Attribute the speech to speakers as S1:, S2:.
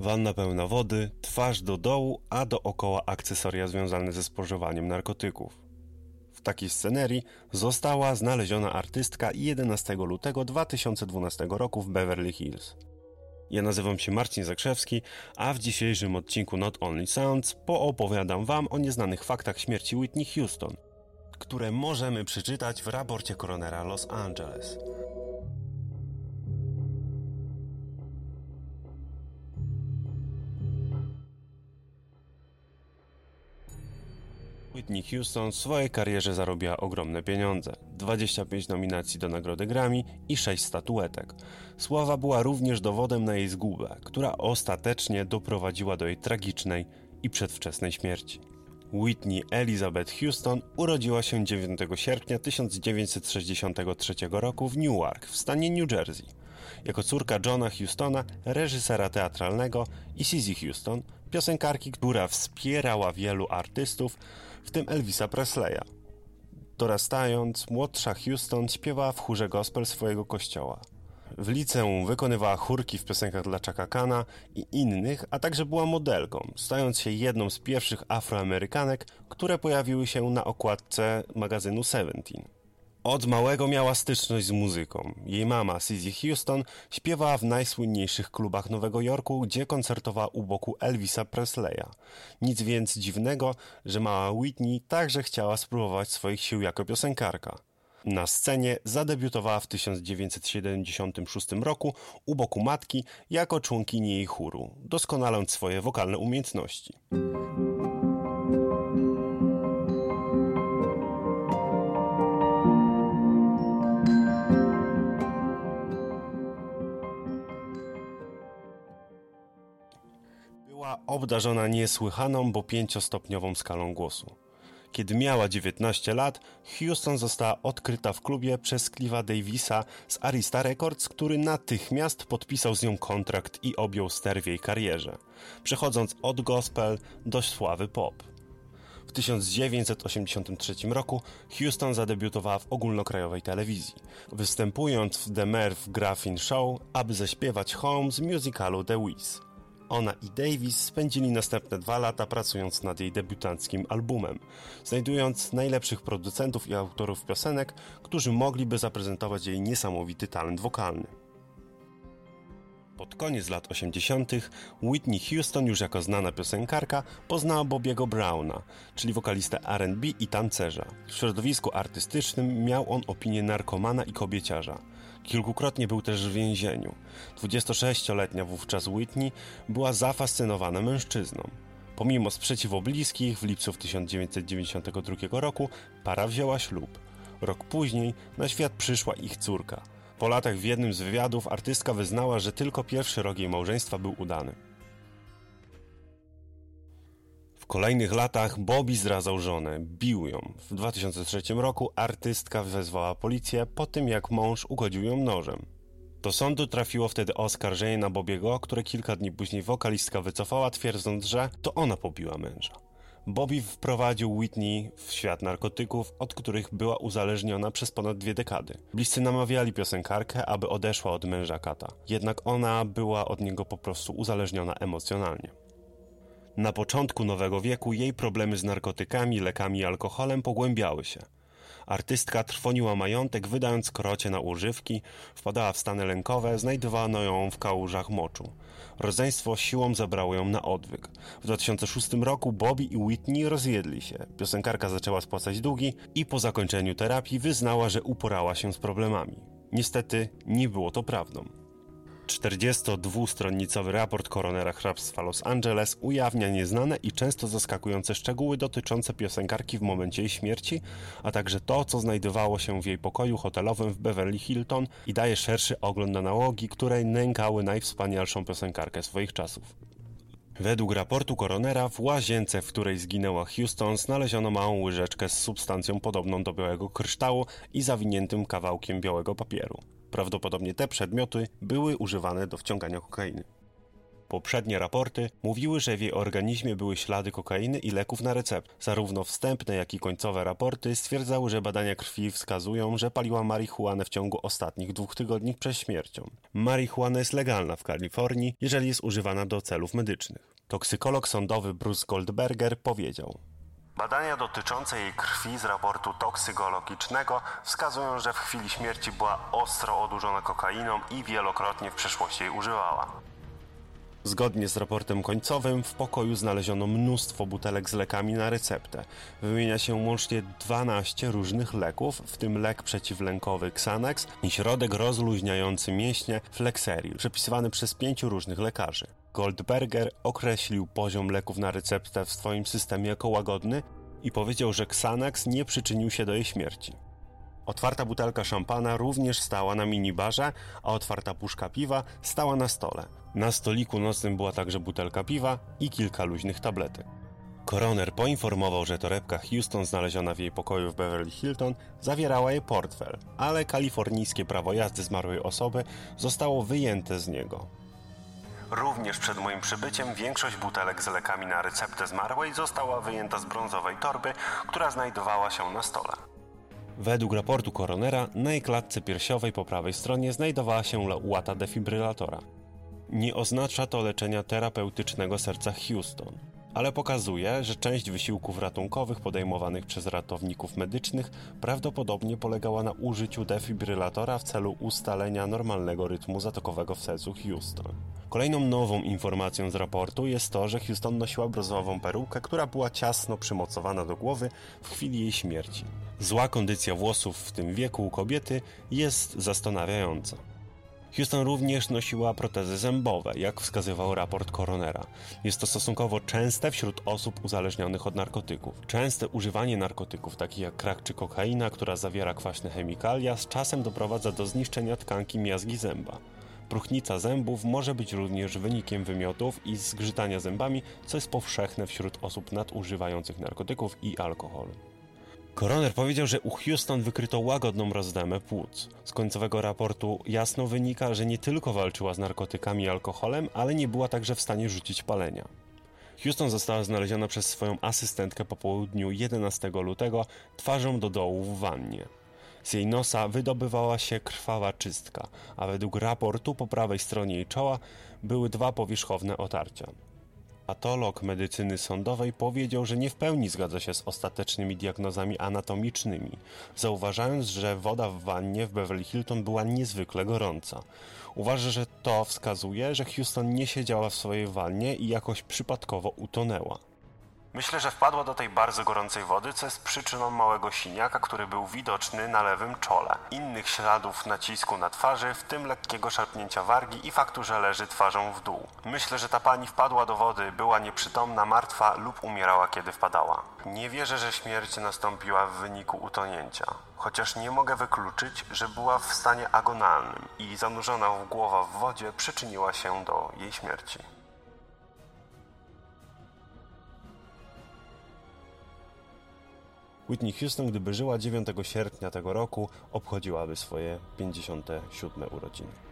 S1: Wanna pełna wody, twarz do dołu, a dookoła akcesoria związane ze spożywaniem narkotyków. W takiej scenerii została znaleziona artystka 11 lutego 2012 roku w Beverly Hills. Ja nazywam się Marcin Zakrzewski, a w dzisiejszym odcinku Not Only Sounds poopowiadam Wam o nieznanych faktach śmierci Whitney Houston, które możemy przeczytać w raporcie koronera Los Angeles. Whitney Houston w swojej karierze zarobiła ogromne pieniądze. 25 nominacji do nagrody Grammy i 6 statuetek. Sława była również dowodem na jej zgubę, która ostatecznie doprowadziła do jej tragicznej i przedwczesnej śmierci. Whitney Elizabeth Houston urodziła się 9 sierpnia 1963 roku w Newark w stanie New Jersey. Jako córka Johna Houstona, reżysera teatralnego i Suzy Houston, piosenkarki, która wspierała wielu artystów, w tym Elvisa Presleya. Dorastając, młodsza Houston śpiewała w chórze gospel swojego kościoła. W liceum wykonywała chórki w piosenkach dla Chaka Kana i innych, a także była modelką, stając się jedną z pierwszych afroamerykanek, które pojawiły się na okładce magazynu Seventeen. Od małego miała styczność z muzyką. Jej mama, Suzy Houston, śpiewała w najsłynniejszych klubach Nowego Jorku, gdzie koncertowała u boku Elvisa Presleya. Nic więc dziwnego, że mała Whitney także chciała spróbować swoich sił jako piosenkarka. Na scenie zadebiutowała w 1976 roku u boku matki jako członkini jej chóru, doskonaląc swoje wokalne umiejętności. Obdarzona niesłychaną, bo pięciostopniową skalą głosu. Kiedy miała 19 lat, Houston została odkryta w klubie przez Cliva Davisa z Arista Records, który natychmiast podpisał z nią kontrakt i objął ster w jej karierze, przechodząc od gospel do sławy pop. W 1983 roku Houston zadebiutowała w ogólnokrajowej telewizji, występując w The Merv Griffin Show, aby zaśpiewać Home z musicalu The Wiz. Ona i Davis spędzili następne dwa lata pracując nad jej debiutanckim albumem, znajdując najlepszych producentów i autorów piosenek, którzy mogliby zaprezentować jej niesamowity talent wokalny. Pod koniec lat 80. Whitney Houston już jako znana piosenkarka poznała Bobiego Browna, czyli wokalistę R&B i tancerza. W środowisku artystycznym miał on opinię narkomana i kobieciarza. Kilkukrotnie był też w więzieniu. 26-letnia wówczas Whitney była zafascynowana mężczyzną. Pomimo sprzeciwu bliskich, w lipcu 1992 roku para wzięła ślub. Rok później na świat przyszła ich córka. Po latach w jednym z wywiadów artystka wyznała, że tylko pierwszy rok jej małżeństwa był udany kolejnych latach Bobby zdradzał żonę, bił ją. W 2003 roku artystka wezwała policję po tym, jak mąż ugodził ją nożem. Do sądu trafiło wtedy oskarżenie na Bobiego, które kilka dni później wokalistka wycofała, twierdząc, że to ona pobiła męża. Bobby wprowadził Whitney w świat narkotyków, od których była uzależniona przez ponad dwie dekady. Bliscy namawiali piosenkarkę, aby odeszła od męża Kata. Jednak ona była od niego po prostu uzależniona emocjonalnie. Na początku nowego wieku jej problemy z narkotykami, lekami i alkoholem pogłębiały się. Artystka trwoniła majątek, wydając krocie na używki, wpadała w stany lękowe, znajdowano ją w kałużach moczu. Rodzeństwo siłą zabrało ją na odwyk. W 2006 roku Bobby i Whitney rozwiedli się. Piosenkarka zaczęła spłacać długi i po zakończeniu terapii wyznała, że uporała się z problemami. Niestety nie było to prawdą. 42-stronnicowy raport koronera hrabstwa Los Angeles ujawnia nieznane i często zaskakujące szczegóły dotyczące piosenkarki w momencie jej śmierci, a także to, co znajdowało się w jej pokoju hotelowym w Beverly Hilton i daje szerszy ogląd na nałogi, które nękały najwspanialszą piosenkarkę swoich czasów. Według raportu koronera w łazience, w której zginęła Houston, znaleziono małą łyżeczkę z substancją podobną do białego kryształu i zawiniętym kawałkiem białego papieru. Prawdopodobnie te przedmioty były używane do wciągania kokainy. Poprzednie raporty mówiły, że w jej organizmie były ślady kokainy i leków na recept. Zarówno wstępne, jak i końcowe raporty stwierdzały, że badania krwi wskazują, że paliła marihuanę w ciągu ostatnich dwóch tygodni przed śmiercią. Marihuana jest legalna w Kalifornii, jeżeli jest używana do celów medycznych. Toksykolog sądowy Bruce Goldberger powiedział: Badania dotyczące jej krwi z raportu toksykologicznego wskazują, że w chwili śmierci była ostro odurzona kokainą i wielokrotnie w przeszłości jej używała. Zgodnie z raportem końcowym w pokoju znaleziono mnóstwo butelek z lekami na receptę. Wymienia się łącznie 12 różnych leków, w tym lek przeciwlękowy Xanax i środek rozluźniający mięśnie Flexeril, przepisywany przez pięciu różnych lekarzy. Goldberger określił poziom leków na receptę w swoim systemie jako łagodny i powiedział, że Xanax nie przyczynił się do jej śmierci. Otwarta butelka szampana również stała na minibarze, a otwarta puszka piwa stała na stole. Na stoliku nocnym była także butelka piwa i kilka luźnych tabletek. Koroner poinformował, że torebka Houston znaleziona w jej pokoju w Beverly Hilton zawierała jej portfel, ale kalifornijskie prawo jazdy zmarłej osoby zostało wyjęte z niego. Również przed moim przybyciem większość butelek z lekami na receptę zmarłej została wyjęta z brązowej torby, która znajdowała się na stole. Według raportu koronera na jej klatce piersiowej po prawej stronie znajdowała się łata defibrylatora. Nie oznacza to leczenia terapeutycznego serca Houston, ale pokazuje, że część wysiłków ratunkowych podejmowanych przez ratowników medycznych prawdopodobnie polegała na użyciu defibrylatora w celu ustalenia normalnego rytmu zatokowego w sercu Houston. Kolejną nową informacją z raportu jest to, że Houston nosiła brązową perukę, która była ciasno przymocowana do głowy w chwili jej śmierci. Zła kondycja włosów w tym wieku u kobiety jest zastanawiająca. Houston również nosiła protezy zębowe, jak wskazywał raport koronera. Jest to stosunkowo częste wśród osób uzależnionych od narkotyków. Częste używanie narkotyków, takich jak krak czy kokaina, która zawiera kwaśne chemikalia, z czasem doprowadza do zniszczenia tkanki miazgi zęba. Próchnica zębów może być również wynikiem wymiotów i zgrzytania zębami, co jest powszechne wśród osób nadużywających narkotyków i alkoholu. Koroner powiedział, że u Houston wykryto łagodną rozdemę płuc. Z końcowego raportu jasno wynika, że nie tylko walczyła z narkotykami i alkoholem, ale nie była także w stanie rzucić palenia. Houston została znaleziona przez swoją asystentkę po południu 11 lutego twarzą do dołu w wannie. Z jej nosa wydobywała się krwawa czystka, a według raportu po prawej stronie jej czoła były dwa powierzchowne otarcia. Patolog medycyny sądowej powiedział, że nie w pełni zgadza się z ostatecznymi diagnozami anatomicznymi, zauważając, że woda w wannie w Beverly Hilton była niezwykle gorąca. Uważa, że to wskazuje, że Houston nie siedziała w swojej wannie i jakoś przypadkowo utonęła. Myślę, że wpadła do tej bardzo gorącej wody, co jest przyczyną małego siniaka, który był widoczny na lewym czole. Innych śladów nacisku na twarzy, w tym lekkiego szarpnięcia wargi i faktu, że leży twarzą w dół. Myślę, że ta pani wpadła do wody, była nieprzytomna, martwa lub umierała, kiedy wpadała. Nie wierzę, że śmierć nastąpiła w wyniku utonięcia. Chociaż nie mogę wykluczyć, że była w stanie agonalnym i zanurzona w głowa w wodzie przyczyniła się do jej śmierci. Whitney Houston, gdyby żyła 9 sierpnia tego roku, obchodziłaby swoje 57 urodziny.